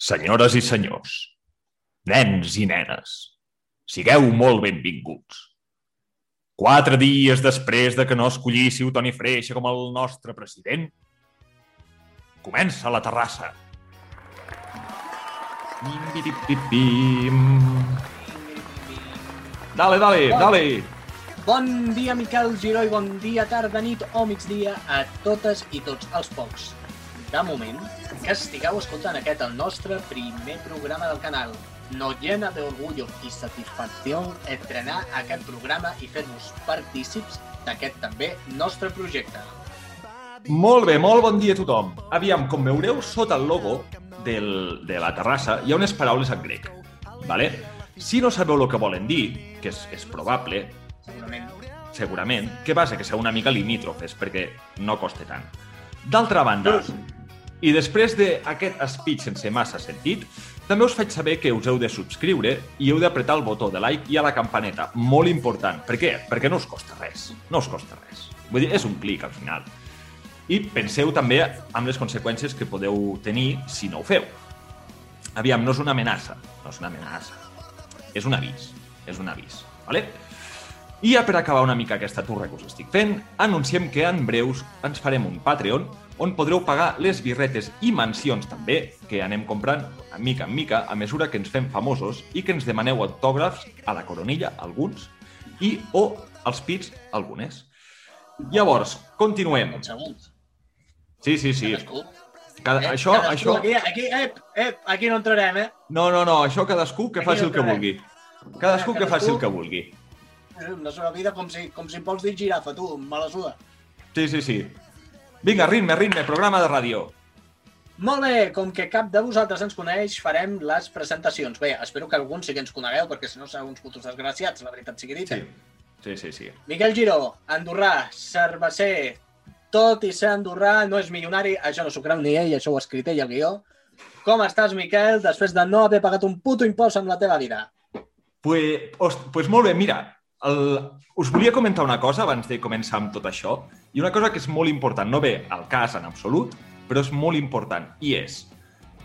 Senyores i senyors, nens i nenes, sigueu molt benvinguts. Quatre dies després de que no escollíssiu Toni Freixa com el nostre president, comença la terrassa. Dale, dale, dale. Bon dia, Miquel Giró, i bon dia, tarda, nit o migdia a totes i tots els pocs. De moment, que estigueu escoltant aquest el nostre primer programa del canal. Nos llena de orgullo i satisfacció estrenar aquest programa i fer-vos partícips d'aquest també nostre projecte. Molt bé, molt bon dia a tothom. Aviam, com veureu, sota el logo del, de la terrassa hi ha unes paraules en grec. Vale? Si no sabeu el que volen dir, que és, és probable, Segurament. segurament, que passa que ser una mica limítrofes, perquè no costa tant. D'altra banda, i després d'aquest speech sense massa sentit, també us faig saber que us heu de subscriure i heu d'apretar el botó de like i a la campaneta. Molt important. Per què? Perquè no us costa res. No us costa res. Vull dir, és un clic al final. I penseu també amb les conseqüències que podeu tenir si no ho feu. Aviam, no és una amenaça. No és una amenaça. És un avís. És un avís. Vale? I ja per acabar una mica aquesta turra que us estic fent, anunciem que en breus ens farem un Patreon on podreu pagar les birretes i mansions també que anem comprant a mica en mica a mesura que ens fem famosos i que ens demaneu autògrafs a la coronilla, alguns, i o als pits, algunes. Llavors, continuem. Sí, sí, sí. Cadascú. Cada, Eh, això, cadascú, això... Aquí, aquí, ep, ep, aquí no entrarem, eh? No, no, no, això cadascú que Aquí faci no el que vulgui. Cadascú que faci el que vulgui. Eh, La seva vida com si, com si em vols dir girafa, tu, me la suda. Sí, sí, sí. Vinga, ritme, ritme, programa de ràdio. Molt bé, com que cap de vosaltres ens coneix, farem les presentacions. Bé, espero que alguns sí que ens conegueu, perquè si no sou uns putos desgraciats, la veritat sigui dita. Sí, sí, sí. sí. Miquel Giró, andorrà, cerveser, tot i ser andorrà, no és milionari, això no s'ho creu ni ell, això ho ha escrit ell al guió. Com estàs, Miquel, després de no haver pagat un puto impost en la teva vida? Pues, pues molt bé, mira, el, us volia comentar una cosa abans de començar amb tot això, i una cosa que és molt important, no ve al cas en absolut, però és molt important, i és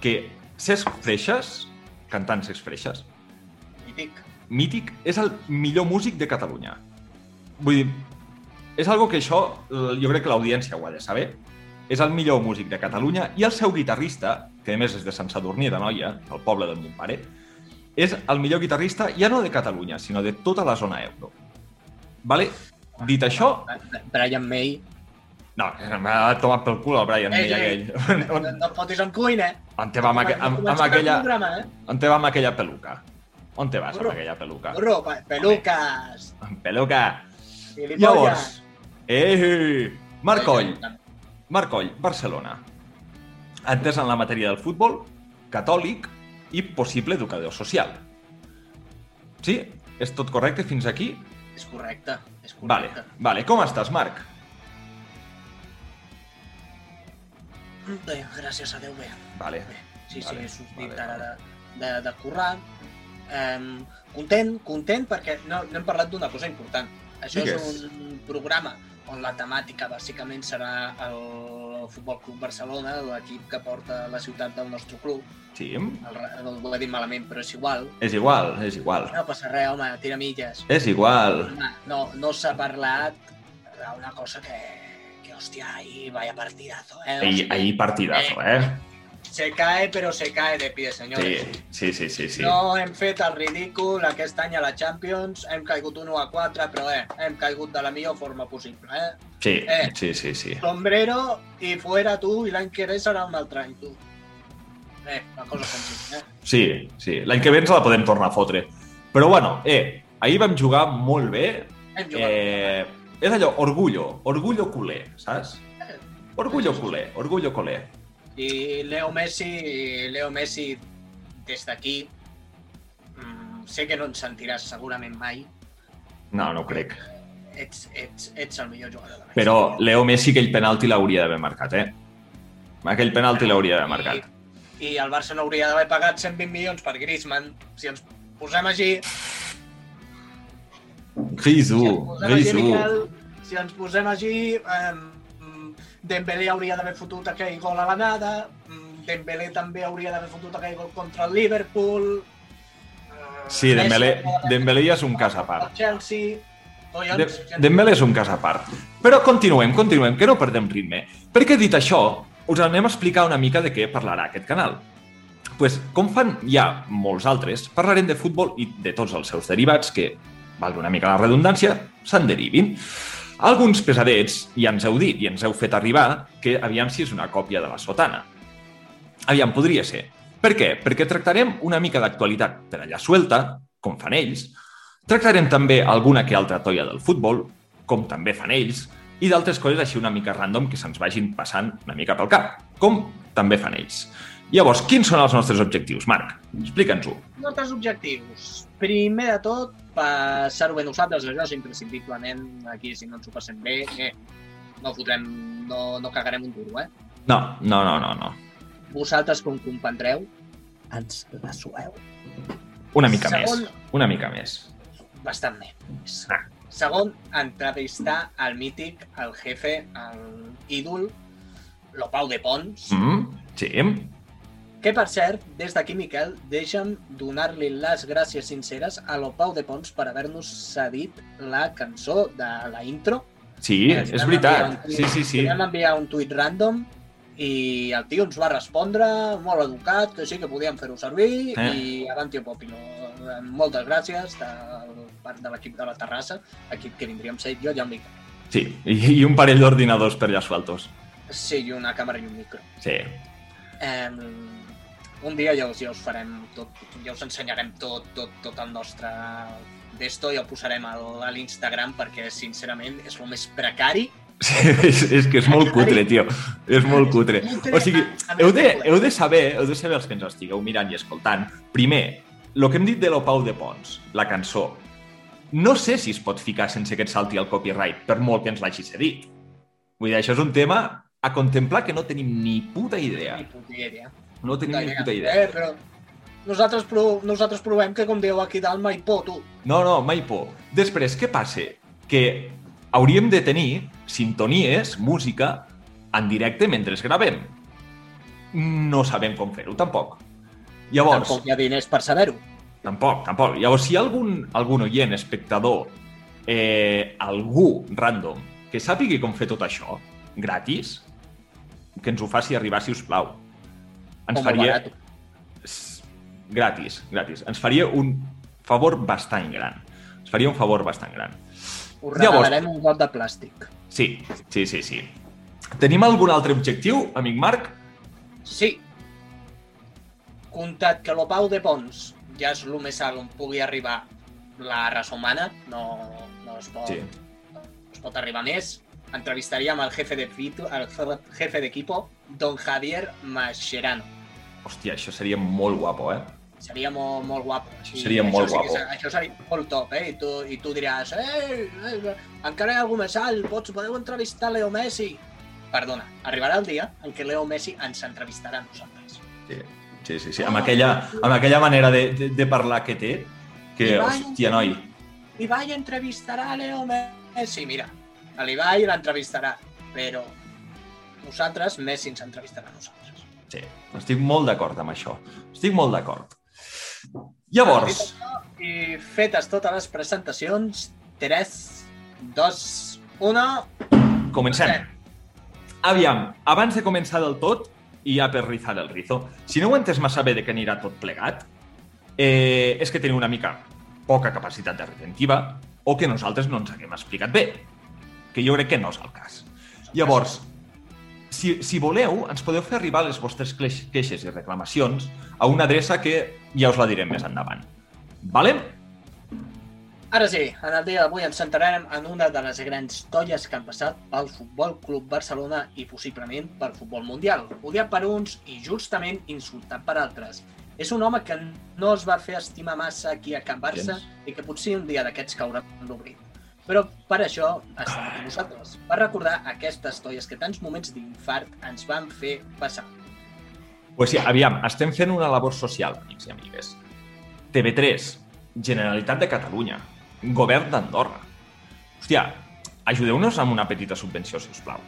que Cesc Freixas, cantant Cesc Freixas, Mític. mític, és el millor músic de Catalunya. Vull dir, és algo que això, jo crec que l'audiència ho ha de saber, és el millor músic de Catalunya i el seu guitarrista, que a més és de Sant Sadurní de Noia, el poble d'on mon pare, és el millor guitarrista ja no de Catalunya, sinó de tota la zona euro. Vale? Dit això, Brian May. no, m'ha tomat pel cul el Brian May Ei, ei, aquell. No, no et fotis amb cuina, eh? on te va amb, amb, amb, aquella, Programa, eh? on te va amb aquella peluca? On te vas amb aquella peluca? Burro, pe- peluques. Amb peluca. Llavors, eh, Marc Coll, Ai, Marc Coll, Barcelona. Entès en la matèria del futbol, catòlic i possible educador social. Sí? És tot correcte fins aquí? És correcte, és Vale, correcte. vale. Com estàs, Marc? Bé, gràcies a Déu, bé. Vale. Bé, sí, sí, Vale, és un vale, dit ara vale. de, de, de currar. Um, content, content perquè no, no hem parlat d'una cosa important. Això Digues. és un programa on la temàtica bàsicament serà el Futbol Club Barcelona, l'equip que porta la ciutat del nostre club. Sí? El, re- ho he dit malament, però és igual. És igual, és igual. No passa res, home, tira milles. És igual. Home, no, no s'ha parlat d'una cosa que, que hòstia, ahí vaya partidazo, eh? Ahir, ahir partidazo, eh? Se cae, però se cae de pie, senyors. Sí, sí, sí, sí. sí. No hem fet el ridícul aquest any a la Champions, hem caigut 1 a 4, però eh, hem caigut de la millor forma possible, eh? Sí, Eh. sí, sí, sí. Sombrero i fuera tu, i l'any que ve serà un altre any, tu. Eh, una cosa senzilla, eh? Sí, sí. L'any que ve ens la podem tornar a fotre. Però bueno, eh, ahir vam jugar molt bé. Hem jugat. Eh, és allò, orgullo, orgullo culer, saps? Orgullo culer, orgullo culer. I Leo Messi, Leo Messi, des d'aquí, mm, sé que no ens sentiràs segurament mai, No, no ho crec. ets, ets, ets el millor jugador de la Però. Leo Messi aquell penalti l'hauria d'haver marcat, eh? Aquell penalti l'hauria d'haver marcat. I, I el Barça no hauria d'haver pagat 120 milions per Griezmann. Si ens posem així, si Grisú, així, Grisú. Si ens posem així, um, Dembélé hauria d'haver fotut aquell gol a la nada, mm, Dembélé també hauria d'haver fotut aquell gol contra el Liverpool. Eh, Sí, Messi Dembélé, Dembélé ja és un cas a part. Chelsea. De Dembélé és un cas a part. Però continuem, continuem, que no perdem ritme. Perquè dit això, us anem a explicar una mica de què parlarà aquest canal. pues, com fan ja molts altres, parlarem de futbol i de tots els seus derivats que, valgui una mica la redundància, se'n derivin. Alguns pesadets ja ens heu dit i ens heu fet arribar que aviam si és una còpia de la sotana. Aviam, podria ser. Per què? Perquè tractarem una mica d'actualitat per allà suelta, com fan ells, tractarem també alguna que altra toia del futbol, com també fan ells, i d'altres coses així una mica random que se'ns vagin passant una mica pel cap, com també fan ells. Llavors, quins són els nostres objectius, Marc? Explica'ns-ho. nostres objectius. Primer de tot, passar-ho bé nosaltres, això és imprescindiblement aquí, si no ens ho passem bé, eh, no fotrem, no, no cagarem un duro, eh? No, no, no, no, no. Vosaltres, com comprendreu, ens la sueu Una mica Segon- més. Una mica més. bastant més. Ah. Segon, entrevistar al mític, el jefe, el ídol, Lopau de Pons, Mm, sí. Que, per cert, des d'aquí, Miquel, deixa'm donar-li les gràcies sinceres a Lopau de Pons per haver-nos cedit la cançó de la intro. Sí, és veritat. tuit- Sí, sí, sí. Li vam enviar un tuit random i el tio ens va respondre molt educat, que sí que podíem fer-ho servir Eh. i avanti popino. Moltes gràcies de part de l'equip de la Terrassa, equip que vindríem ser jo i el Miquel. Sí, i, i un parell d'ordinadors per allà sueltos. Sí, i una càmera i un micro. Sí. Eh, un dia ja us, ja us farem tot, ja us ensenyarem tot, tot, tot el nostre d'esto i el posarem al- a l'Instagram perquè, sincerament, és el més precari. sí és, és que és molt cutre, tio. És molt cutre. O sigui, heu de, heu de saber, heu de saber els que ens estigueu mirant i escoltant, primer, el que hem dit de l'Opau de Pons, la cançó, no sé si es pot ficar sense que et salti el copyright, per molt que ens l'hagi cedit. Vull dir, això és un tema a contemplar que no tenim ni puta idea. Ni puta idea. No tenim ni puta idea. Eh, però nosaltres, prov nosaltres provem que, com diu aquí dalt, mai por, tu. No, no, mai por. Després, què passa? Que hauríem de tenir sintonies, música, en directe mentre gravem. No sabem com fer-ho, tampoc. Llavors, Tampoc hi ha diners per saber-ho. tampoc, tampoc. Llavors, si hi ha algun, algun oient, espectador, eh, algú random, que sàpigui com fer tot això, gratis, que ens ho faci arribar, si us plau. Ens faria... Gratis, gratis. Ens faria un favor bastant gran. Ens faria un favor bastant gran. Us Llavors- regalarem un got de plàstic. Sí, sí, sí, sí. Tenim algun altre objectiu, amic Marc? Sí. Comptat que l'Opau de Pons ja és el més alt on pugui arribar la raça humana, no, no es pot, Sí. no es pot arribar més. Entrevistaríem al jefe de al jefe d'equipo, don Javier Mascherano. Hòstia, això seria molt guapo, eh? Seria molt, molt guapo. Això seria molt sí que guapo. és- això seria molt top, eh? I tu, i tu diràs, eh, eh, encara hi ha algú més alt, pots, podeu entrevistar Leo Messi. Perdona, arribarà el dia en què Leo Messi ens entrevistarà a nosaltres. Sí, sí, sí. sí. Amb, aquella, amb aquella manera de, de, de parlar que té, que, I vai, hòstia, noi, Ibai entrevistarà a Leo Messi. Mira, l'Ibai l'entrevistarà, però nosaltres, Messi ens entrevistarà a nosaltres. Sí, estic molt d'acord amb això. Estic molt d'acord. Llavors, I fetes totes les presentacions, 3, 2, 1... comencem. Aviam, abans de començar del tot, i ja per rizar el rizo, si no ho he entès massa bé de què anirà tot plegat, eh, és que teniu una mica poca capacitat de retentiva o que nosaltres no ens haguem explicat bé, que jo crec que no és el cas. Llavors, si, si voleu, ens podeu fer arribar les vostres queixes i reclamacions a una adreça que ja us la direm més endavant. Vale? Ara sí, en el dia d'avui ens centrarem en una de les grans tolles que han passat pel Futbol Club Barcelona i possiblement pel futbol mundial. Odiat per uns i justament insultat per altres. És un home que no es va fer estimar massa aquí a Can Barça Gens. i que potser un dia d'aquests caurà en l'oblit. Però per això estem aquí nosaltres, per recordar aquestes tolles que tants moments d'infart ens van fer passar. Pues sí, aviam, estem fent una labor social, amics i amigues. TV3, Generalitat de Catalunya, Govern d'Andorra. Hòstia, ajudeu-nos amb una petita subvenció, si us plau.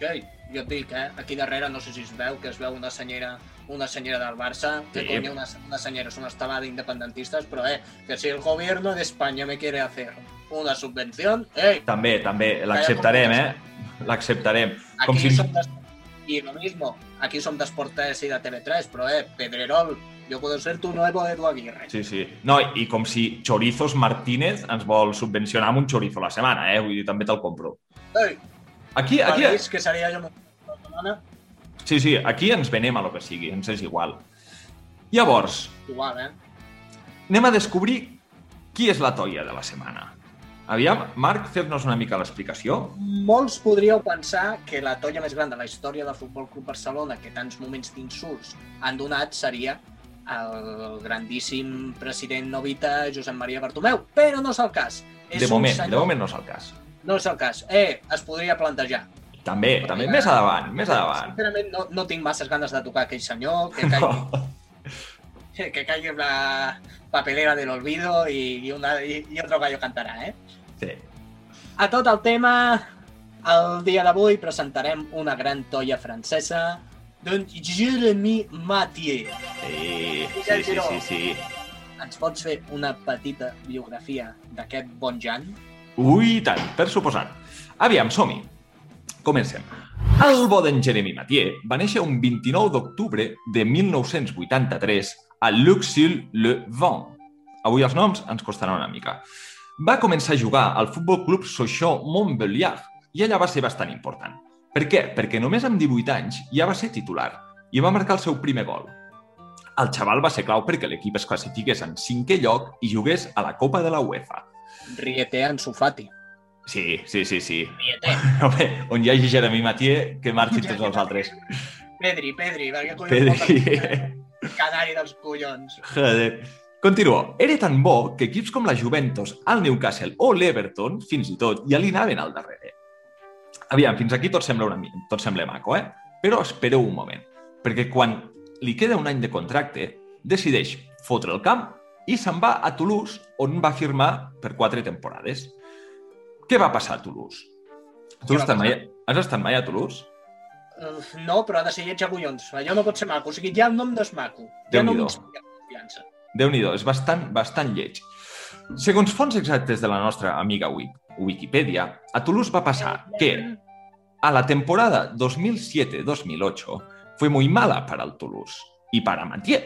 Ei, jo et dic, eh? Aquí darrere no sé si es veu, que es veu una senyera, una senyera del Barça, que Sí. coño, una, una senyera es una estamada de independentistas, però eh, que si el gobierno de España me quiere hacer una subvención, ei, També, també, l'acceptarem, eh? L'acceptarem. aquí Com si... som des... Y lo mismo, aquí som d'Esportes i de TV3, però eh, Pedrerol, yo puedo ser tu nuevo Edu Aguirre. Sí, sí. No, i com si Chorizos Martínez ens vol subvencionar amb un chorizo a la setmana, eh? Vull dir, també te'l compro. Ei, Aquí, aquí, que seria jo sí, sí, aquí ens venem a lo que sigui, ens és igual. Llavors, igual, eh? anem a descobrir qui és la toia de la setmana. Aviam, Marc, fes-nos una mica l'explicació. Molts podríeu pensar que la tolla més gran de la història del Futbol Club Barcelona, que tants moments d'insults han donat, seria el grandíssim president novita Josep Maria Bartomeu, però no és el cas. És De moment, senyor- de moment no és el cas. No és el cas. Eh, es podria plantejar. També, també, més endavant, més endavant. Sincerament, no, no tinc masses ganes de tocar aquell senyor, que caigui, No. que caigui en la papelera de l'olvido i, i, una, i, i otro gallo cantarà, eh? Sí. A tot el tema, el dia d'avui presentarem una gran toia francesa d'en Jérémy Mathieu. Sí, sí, sí, sí, sí. Ens pots fer una petita biografia d'aquest bon Jan? Ui, tant, per suposat. Aviam, som-hi. Comencem. El bo d'en Jeremy Mathieu va néixer un 29 d'octubre de 1983 a Luxeuil-le-Vent. Avui els noms ens costaran una mica. Va començar a jugar al Futbol Club Sochaux Montbéliard i allà va ser bastant important. Per què? Perquè només amb 18 anys ja va ser titular i va marcar el seu primer gol. El xaval va ser clau perquè l'equip es classifiqués en cinquè lloc i jugués a la Copa de la UEFA. Riete Ansu Fati. Sí, sí, sí, sí. Riete. Home, on hi hagi Jeremy Mathieu, que marxin tots els altres. Pedri, Pedri, perquè collons Pedri. Canari dels collons. Joder. Continuo. Era tan bo que equips com la Juventus, el Newcastle o l'Everton, fins i tot, ja li anaven al darrere. Aviam, fins aquí tot sembla, una, tot sembla maco, eh? Però espereu un moment, perquè quan li queda un any de contracte, decideix fotre el camp i se'n va a Toulouse, on va firmar per quatre temporades. Què va passar a Toulouse? Tu has estat, mai, passar? has estat mai a Toulouse? Uh, no, però ha de ser lleig a collons. Allò no pot ser maco. O sigui, ja el nom no és maco. Ja no Déu-n'hi-do. m'inspira confiança. déu nhi és bastant, bastant lleig. Segons fonts exactes de la nostra amiga Wik- Wikipedia, a Toulouse va pasar que a la temporada 2007-2008 fue muy mala para el Toulouse y para Mathieu,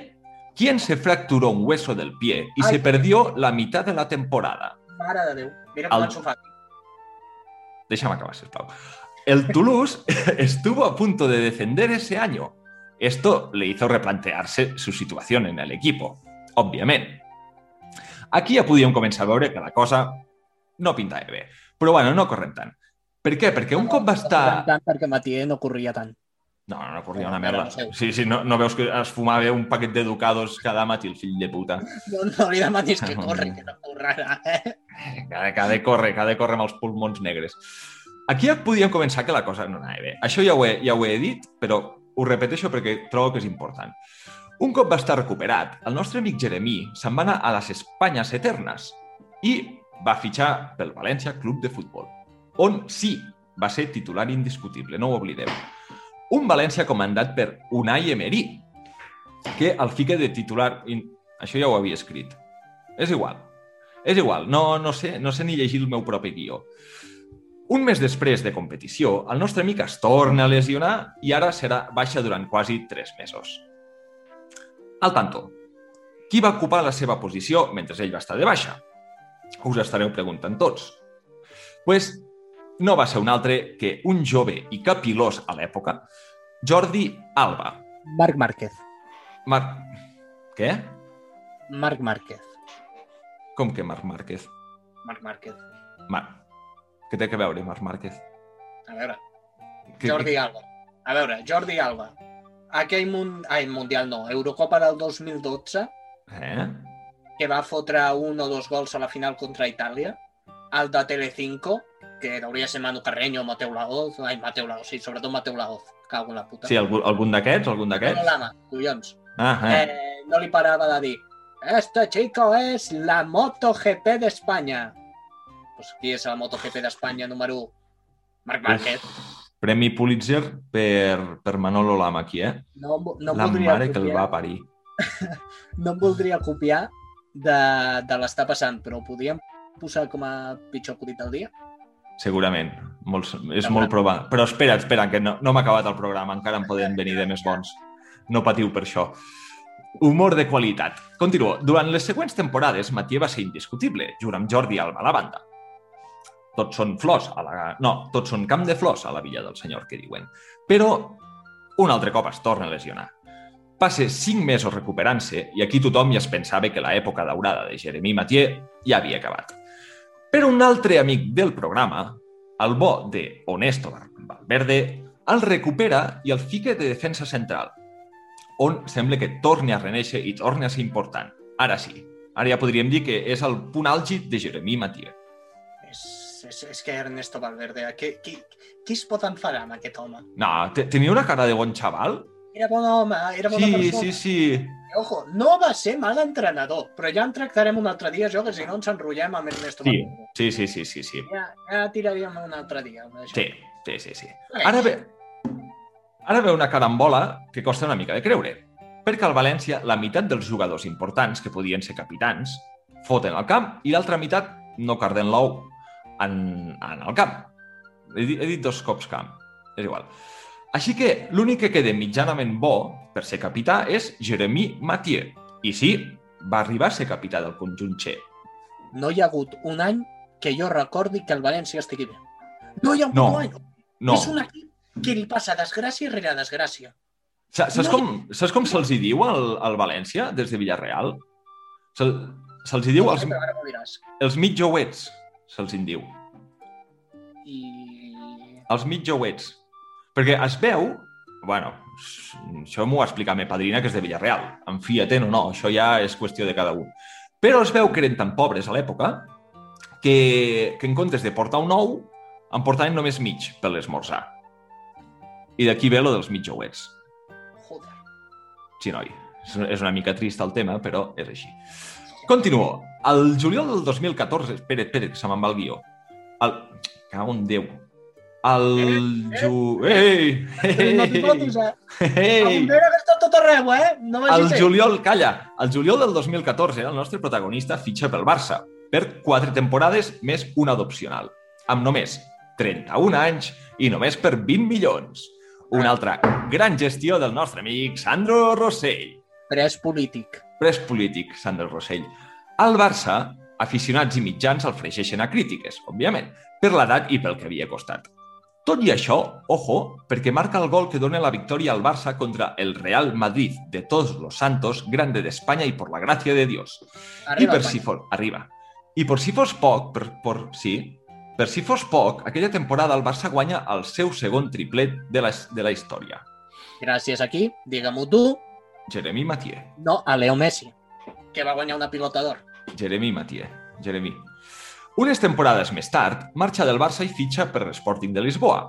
quien se fracturó un hueso del pie y Ay. se perdió la mitad de la temporada. Mare de. Mira Fati. Déjame acabar, sisplau. El Toulouse estuvo a punto de descender ese año. Esto le hizo replantearse su situación en el equipo, òbviament. Aquí ja podíem començar a veure que la cosa no pintava bé. Però bueno, no correm tant. Per què? Perquè un cop va estar... Tant perquè Mathieu no corria tant. No, no, no corria una merda. Sí, sí, no, no veus que es fumava un paquet d'educados cada matí, el fill de puta. No, no li demanis que corri, que no correrà, eh? Que que ha de córrer, que ha de córrer amb els pulmons negres. Aquí ja podíem començar que la cosa no anava bé. Això ja ho, he, ja ho he dit, però ho repeteixo perquè trobo que és important. Un cop va estar recuperat, el nostre amic Jeremí se'n va anar a les Espanyes Eternes i va fitxar pel València Club de Futbol, on sí, va ser titular indiscutible, no ho oblideu. Un València comandat per Unai Emery, que el fica de titular... Això ja ho havia escrit. És igual. És igual, no, no, sé, no sé ni llegir el meu propi guió. Un mes després de competició, el nostre amic es torna a lesionar i ara serà baixa durant quasi tres mesos. Al tanto, qui va ocupar la seva posició mentre ell va estar de baixa? Us estareu preguntant tots. pues no va ser un altre que un jove i capilós a l'època, Jordi Alba. Marc Márquez. Marc... Què? Marc Márquez. Com que Marc Márquez? Marc Márquez. Marc. Què té a veure Marc Márquez? A veure, Que, Jordi Alba. A veure, Jordi Alba. Aquell mun... Ai, Mundial no, Eurocopa del 2012, Eh? que va fotre un o dos gols a la final contra Itàlia. El de Telecinco, que hauria ser Manu Carreño, Mateu Laoz, ai, Mateu Laoz, sí, sobretot Mateu Laoz, cago en la puta. Sí, algun, algun d'aquests? Algun d'aquests? no l'ama, collons. Ah, eh. Eh, no li parava de dir Este chico es la MotoGP de España. Pues qui és la MotoGP d'Espanya número 1? Marc Márquez. Premi Pulitzer per, per Manolo Lama aquí, eh? No, no la mare que el copiar, va parir. no em voldria copiar de, de l'estar passant, però ho podríem posar com a pitjor acudit del dia? Segurament. Molt, és molt probable. Però espera, espera, que no, no m'ha acabat el programa. Encara en poden venir de més bons. No patiu per això. Humor de qualitat. Continuo. Durant les següents temporades, Matié va ser indiscutible, junt amb Jordi Alba a la banda. Tots són flors a la... No, tots són camp de flors a la villa del senyor, que diuen. Però un altre cop es torna a lesionar. Passa cinc mesos recuperant-se i aquí tothom ja es pensava que l'època daurada de Jeremy Mathieu ja havia acabat. Però un altre amic del programa, el bo de Honesto Valverde, el recupera i el fica de defensa central, on sembla que torni a reneixer i torni a ser important. Ara sí, ara ja podríem dir que és el punt àlgid de Jeremy Mathieu. És, és, és que Ernesto Valverde, qui, qui, qui es pot enfadar amb aquest home? No, te- tenia una cara de bon xaval? Era bon home, era bona Sí, persona. sí, sí. I, Ojo, no va ser mal entrenador, però ja en tractarem un altre dia, jo, que si no ens enrotllem amb Ernesto Sí, Valverde. sí, sí, sí, sí, sí. Ja, ja tiraríem un altre dia. Sí, sí, sí, sí. Eh, Ara ve, ara ve una carambola que costa una mica de creure, perquè al València la meitat dels jugadors importants, que podien ser capitans, foten al camp i l'altra meitat no carden l'ou en, en el camp. He dit, he dit dos cops camp, és igual. Així que l'únic que queda mitjanament bo per ser capità és Jeremy Mathieu. I sí, va arribar a ser capità del conjunt Che. No hi ha hagut un any que jo recordi que el València estigui bé. No hi ha hagut No, un any. No. És un equip que li passa desgràcia rere desgràcia. Sa- Saps No. com, saps com se'ls hi diu al, al València, des de Villarreal? Se, se'ls hi diu els, m'ho diràs. els mitjouets, se'ls hi diu. I... Els mitjouets. Perquè es veu... Bueno, això m'ho va explicar la meva padrina, que és de Villarreal. En fiaten o no, això ja és qüestió de cada un. Però es veu que eren tan pobres a l'època que, que en comptes de portar un ou, en portaven només mig per l'esmorzar. I d'aquí ve lo dels mitjouets. Joder. Sí, noi. És una mica trist el tema, però és així. Continuo. El juliol del 2014... Espera, espera, que se me'n va el guió. El... Cago en Déu. El... Ju... Ei! Ei, no fotis, eh? Ei! Ei. que està tot arreu, eh? No El juliol, calla, el juliol del 2014 el nostre protagonista fitxa pel Barça per quatre temporades més una d'opcional, amb només 31 anys i només per 20 milions. Una altra gran gestió del nostre amic Sandro Rossell. Pres polític. Pres polític, Sandro Rossell. Al Barça, aficionats i mitjans el fregeixen a crítiques, òbviament, per l'edat i pel que havia costat. Tot i això, ojo, perquè marca el gol que dona la victòria al Barça contra el Real Madrid de Todos los Santos, grande de España y por la gracia de Dios. I Arriba, per Espanya. si fos... Arriba. I per si fos poc, per, per, sí, per si fos poc, aquella temporada el Barça guanya el seu segon triplet de la, de la història. Gràcies aquí, digue-m'ho tu, Jeremy Mathieu. no a Leo Messi, que va guanyar una pilota d'or. Jeremy Mathieu. Jeremy. Unes temporades més tard, marxa del Barça i fitxa per l'Sporting de Lisboa,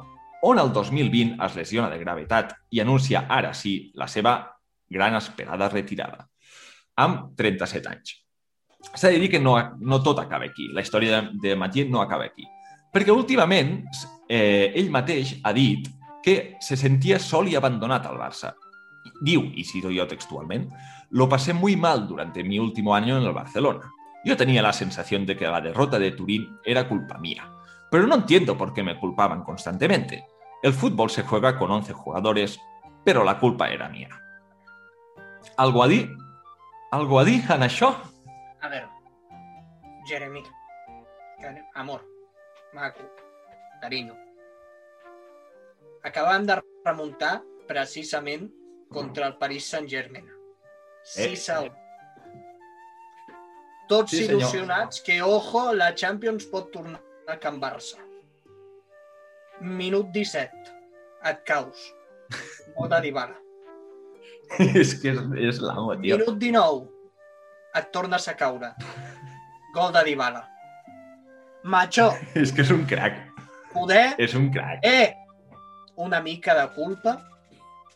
on el 2020 es lesiona de gravetat i anuncia ara sí la seva gran esperada retirada, amb 37 anys. S'ha de dir que no, no tot acaba aquí. La història de, de no acaba aquí. Perquè últimament eh, ell mateix ha dit que se sentia sol i abandonat al Barça. Diu, y cito yo textualment, lo pasé muy mal durante mi último año en el Barcelona. Yo tenía la sensación de que la derrota de Turín era culpa mía, pero no entiendo por qué me culpaban constantemente. El fútbol se juega con 11 jugadores, pero la culpa era mía. Algo a dir? Algo a dir en això? A veure, Jeremy, amor, maco, carinyo. Acabem de remuntar precisament contra el Paris Saint-Germain. 6 a 1. Tots Sí, il·lusionats que, ojo, la Champions pot tornar a Can Barça. Minut 17. Et caus. Gol de Dybala. és que és, és l'amo, tio. Minut 19. Et tornes a caure. Gol de Dybala. Macho, És que és un crac. poder... És un crac. Eh, una mica de culpa.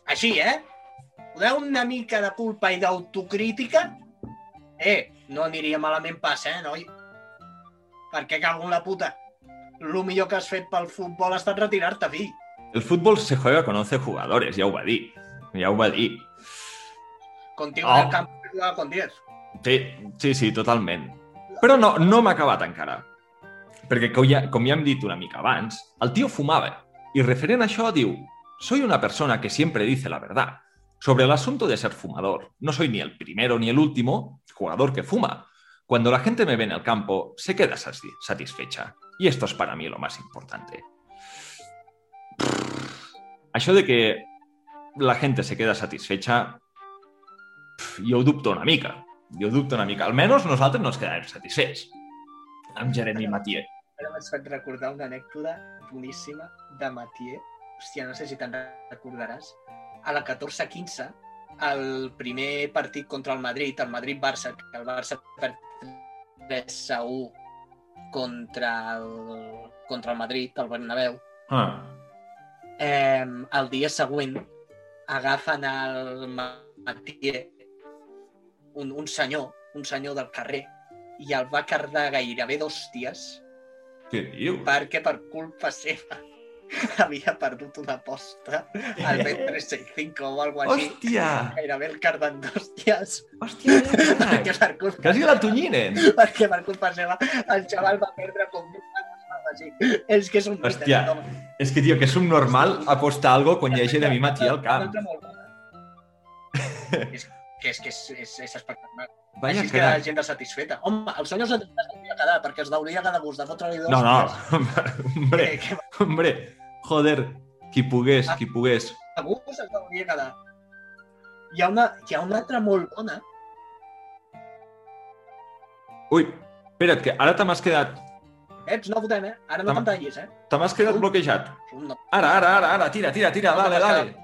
Així, eh? Poder una mica de culpa i d'autocrítica. Eh, no aniria malament pas, eh, noi? Perquè cago en la puta. El millor que has fet pel futbol ha estat retirar-te, fill. el fútbol se juega con 11 jugadores, ja ho va dir. Ja ho va dir. Contigo Oh. en el campo jugaba con 10. Sí, sí, sí, totalment. Però no, no m'ha acabat encara. Perquè, com ja, com ja hem dit una mica abans, el tio fumava. I referent a això diu, soy una persona que siempre dice la verdad. Sobre el asunto de ser fumador, no soy ni el primero ni el último jugador que fuma. Cuando la gente me ve en el campo, se queda sati- satisfecha. Y esto es para mí lo más importante. Això de que la gente se queda satisfecha, jo ho dubto una mica. Jo ho dubto una mica. Almenys nosaltres no ens quedarem satisfets amb Jeremy Mathieu. Ara m'has fet recordar una anècdota boníssima de Mathieu. Hòstia, no sé si te'n recordaràs. A la 14-15, el primer partit contra el Madrid, el Madrid-Barça, que el Barça perd 3 a 1 contra el, contra el Madrid, el Bernabéu, Ah. eh, el dia següent agafen el Mathieu, un, un senyor, un senyor del carrer, i el va cardar gairebé d'hòsties Què dius? perquè per culpa seva havia perdut una aposta al Bet365 o alguna cosa així. Hòstia! Gairebé el carden d'hòsties Hòstia, perquè per culpa, Quasi la tonyinen! perquè per culpa seva el xaval va perdre com així. És que és un Hòstia. És que, tio, que és un normal apostar algo quan hi ha Jeremy Mathieu al camp. Una altra molt bona. és, que és, que és, és, és espectacular. Vaya Així queda la gent satisfeta. Home, el senyor satisfet es devia quedar, perquè es deuria quedar gust de fotre-li dos. No, no, hombre, Que, que hombre, joder, qui pogués, qui pogués. a gust es deuria quedar. Hi ha, una, hi ha una altra molt bona. Ui, espera't, que ara te m'has quedat, Ets, no votem, eh? Ara no Home. pantallis, eh? te m'has quedat bloquejat. Ara, ara, ara, ara, tira, tira, tira, dale, dale.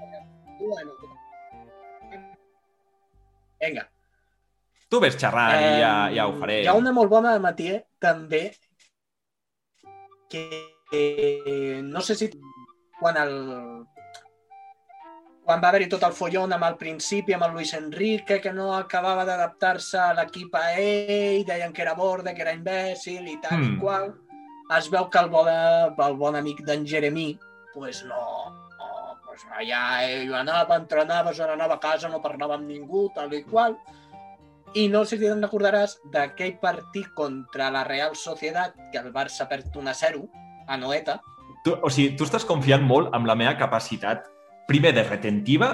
Vinga. Tu ves xerrant i ja, ja ho faré. Hi ha una molt bona de Mathieu, també, que eh, no sé si quan el quan va haver-hi tot el follon amb el principi, amb el Luis Enrique, que no acabava d'adaptar-se a l'equip a ell, deien que era borde, que era imbècil i tal Mm. i qual. Es veu que el bon, el bon amic d'en Jeremí, pues no, no pues allà ell anava, entrenava, se n'anava a casa, no parlava amb ningú, tal i qual. I no sé si te'n recordaràs d'aquell partit contra la Real Societat, que el Barça perd 1 a 0, a Noeta. Tu, o sigui, tu estàs confiant molt amb la meva capacitat, primer de retentiva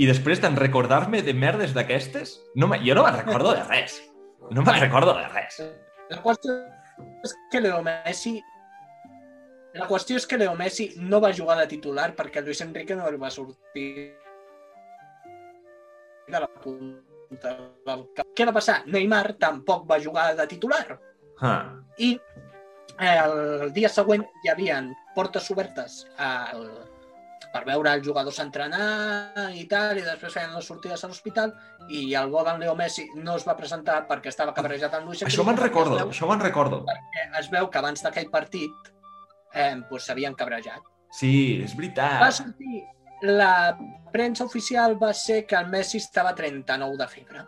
i després d'en recordar-me de merdes d'aquestes. No, me- jo no me'n recordo de res. No me'n recordo de res. La qüestió és que Leo Messi la qüestió és que Leo Messi no va jugar de titular perquè Luis Enrique no el va sortir de la punta del camp. Què va passar? Neymar tampoc va jugar de titular. Ah. i eh, el dia següent hi havia portes obertes al, per veure els jugadors entrenar i tal, i després feien les sortides a l'hospital, i el bo d'en Leo Messi no es va presentar perquè estava cabrejat amb Luis Això me'n perquè recordo, veu, això me'n recordo. es veu que abans d'aquell partit eh, doncs s'havien cabrejat. Sí, és Va veritat. sortir, la premsa oficial va ser que el Messi estava a 39 de febre.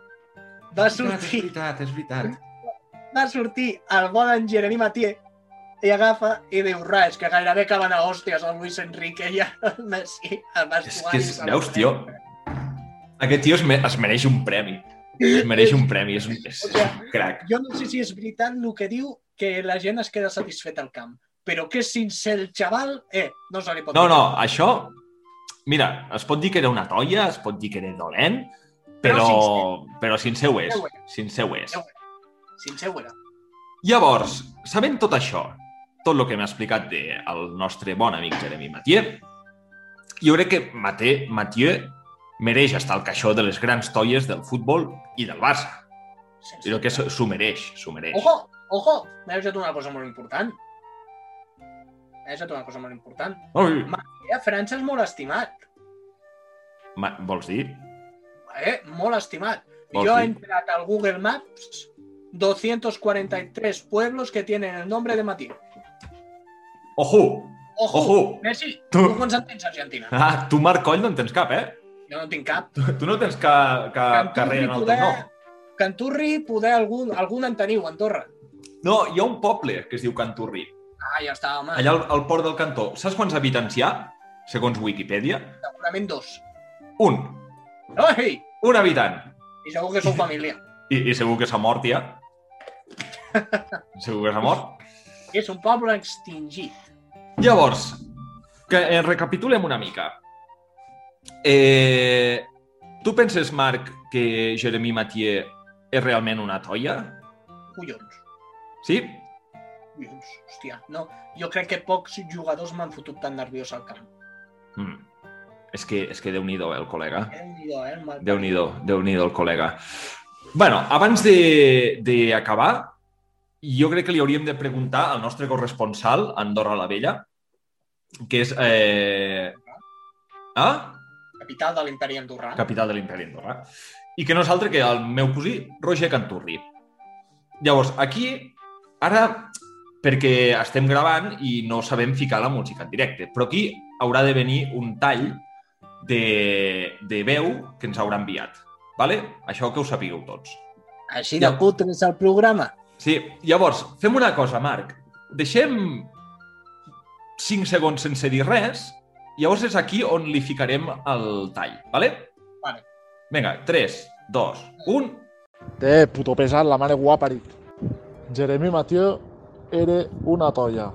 Va És sortir veritat, és veritat. va sortir el bon en Jeremy Mathieu i agafa i diu res, que gairebé acaben a hòsties el Luis Enrique i el Messi al És vestuari. que, és, veus, tio, aquest tio es, me, es mereix un premi. Es mereix un premi, és un, és, és un crac. Jo no sé si és veritat el que diu que la gent es queda satisfeta al camp, però que és sincer el xaval, eh, no se li pot No, dir. no, això... Mira, es pot dir que era una toia, es pot dir que era dolent, però, Però sincer ho és. Sincer ho és. Sincer ho és. Sincer ho era. Llavors, sabent tot això, tot el que m'ha explicat de el nostre bon amic Jeremy Mathieu, jo crec que Mate, Mathieu mereix estar al caixó de les grans toies del futbol i del Barça. Jo crec que s'ho mereix, s'ho mereix. Ojo, ojo, m'he deixat una cosa molt important. M'he deixat una cosa molt important. Ui, Eh, a França és molt estimat. ma, vols dir? Eh, molt estimat. Vols Yo he dir? entrat al Google Maps 243 pueblos que tienen el nombre de Matías. Ojo! Ojo, Ojo! Messi, Tu- tu quants en tens Argentina? Ah, tu, Marc Coll, no en tens cap, eh? Jo no tinc cap. Tu, tu no tens ca, ca, carrer en el teu nom. Canturri, poder algun, algun en teniu, Andorra. No, hi ha un poble que es diu Canturri. Ah, ja està, home. Allà al, al port del cantó. Saps quants habitants hi ha? segons Wikipedia. Segurament dos. Un. Ai! Un habitant. I segur que sou família. I, i segur que s'ha mort ja. segur que s'ha mort. És un poble extingit. Llavors, que eh, recapitulem una mica. Eh, tu penses, Marc, que Jeremy Mathieu és realment una toia? Collons. Sí? Collons. Hòstia, no. Jo crec que pocs jugadors m'han fotut tan nerviós al camp. Mm. És que, és que Déu-n'hi-do, eh, el col·lega. Déu-n'hi-do, eh? mal- Déu-n'hi-do, déu nhi el col·lega. bueno, abans de- d'acabar, jo crec que li hauríem de preguntar al nostre corresponsal, Andorra la Vella, que és eh... ah? Capital de l'imperi andorrà. capital de l'imperi Andorra, i que no és altre que el meu cosí, Roger Canturri. Llavors, aquí, ara, perquè estem gravant i no sabem ficar la música en directe, però aquí haurà de venir un tall de, de veu que ens haurà enviat. Vale? Això que ho sapigueu tots. Així Ja. de putre és el programa. Sí, llavors, fem una cosa, Marc. Deixem 5 segons sense dir res, llavors és aquí on li ficarem el tall, vale? Vale. Vinga, 3, 2, 1... Té, puto pesat, la mare ho ha parit. Jeremy Mathieu era una toia.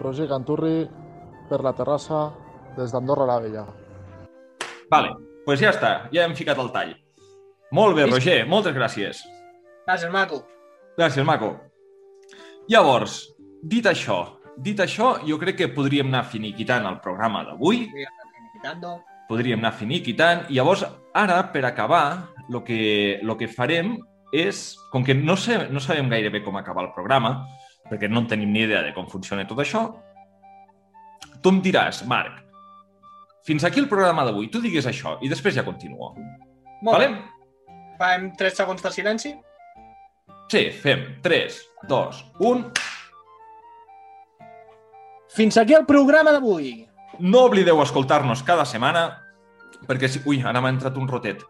Roger Canturri per la terrassa des d'Andorra la Vella. Vale, doncs pues ja està, ja hem ficat el tall. Molt bé. Roger, moltes gràcies. Gràcies, maco. Gràcies, maco. Llavors, dit això, dit això, jo crec que podríem anar finiquitant el programa d'avui, podríem anar finiquitant, i llavors, ara, per acabar, el que, lo que farem és, com que no, sé, no sabem gaire bé com acabar el programa, perquè no en tenim ni idea de com funciona tot això, tu em diràs, Marc, fins aquí el programa d'avui, tu digues això, i després ja continuo. Molt Vale? bé. Fem 3 segons de silenci. Sí, fem 3, 2, 1... Fins aquí el programa d'avui. No oblideu escoltar-nos cada setmana, perquè si... Ui, ara m'ha entrat un rotet.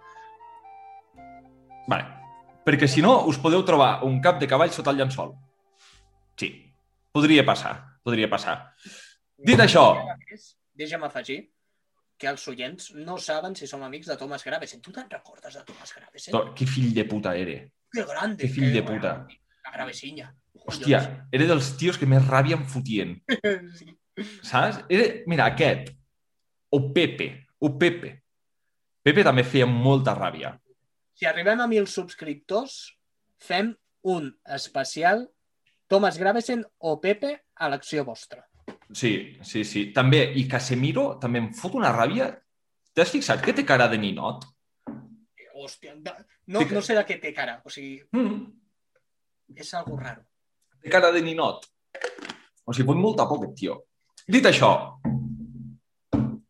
Vale. Perquè si no, us podeu trobar un cap de cavall sota el llençol. Sí, podria passar, podria passar. Dit això, Deixa'm afegir que els oients no saben si som amics de Thomas Gravesen. Tu te'n recordes de Thomas Gravesen? to- que fill de puta era. Que grande. Que fill de que puta. grande. La Gravesinya. Hòstia, era dels tios que més ràbia em fotien. Sí. Saps? Era, mira, aquest. O Pepe. O Pepe. Pepe també feia molta ràbia. Si arribem a 1.000 subscriptors, fem un especial Thomas Gravesen o Pepe a l'acció vostra. Sí, sí, sí. També, i Casemiro també em fot una ràbia. T'has fixat que té cara de ninot? Hòstia, no, no sé de què té cara. O sigui, Mm, és algo raro. té cara de ninot. O sigui, fot molta aquest tio. Dit això,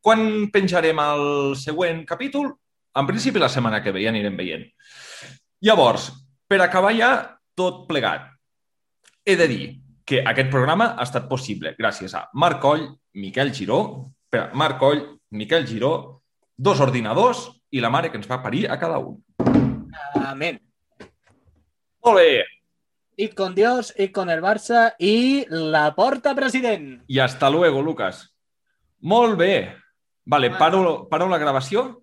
quan penjarem el següent capítol? En principi la setmana que ve, ja anirem veient. Llavors, per acabar ja tot plegat, he de dir que aquest programa ha estat possible gràcies a Marc Coll, Miquel Giró, espera, Marc Coll, Miquel Giró, dos ordinadors i la mare que ens va parir a cada un. Amén. Molt bé, Id con Dios, id con el Barça i la porta president. I hasta luego, Lucas. Molt bé. Vale, paro, paro la gravació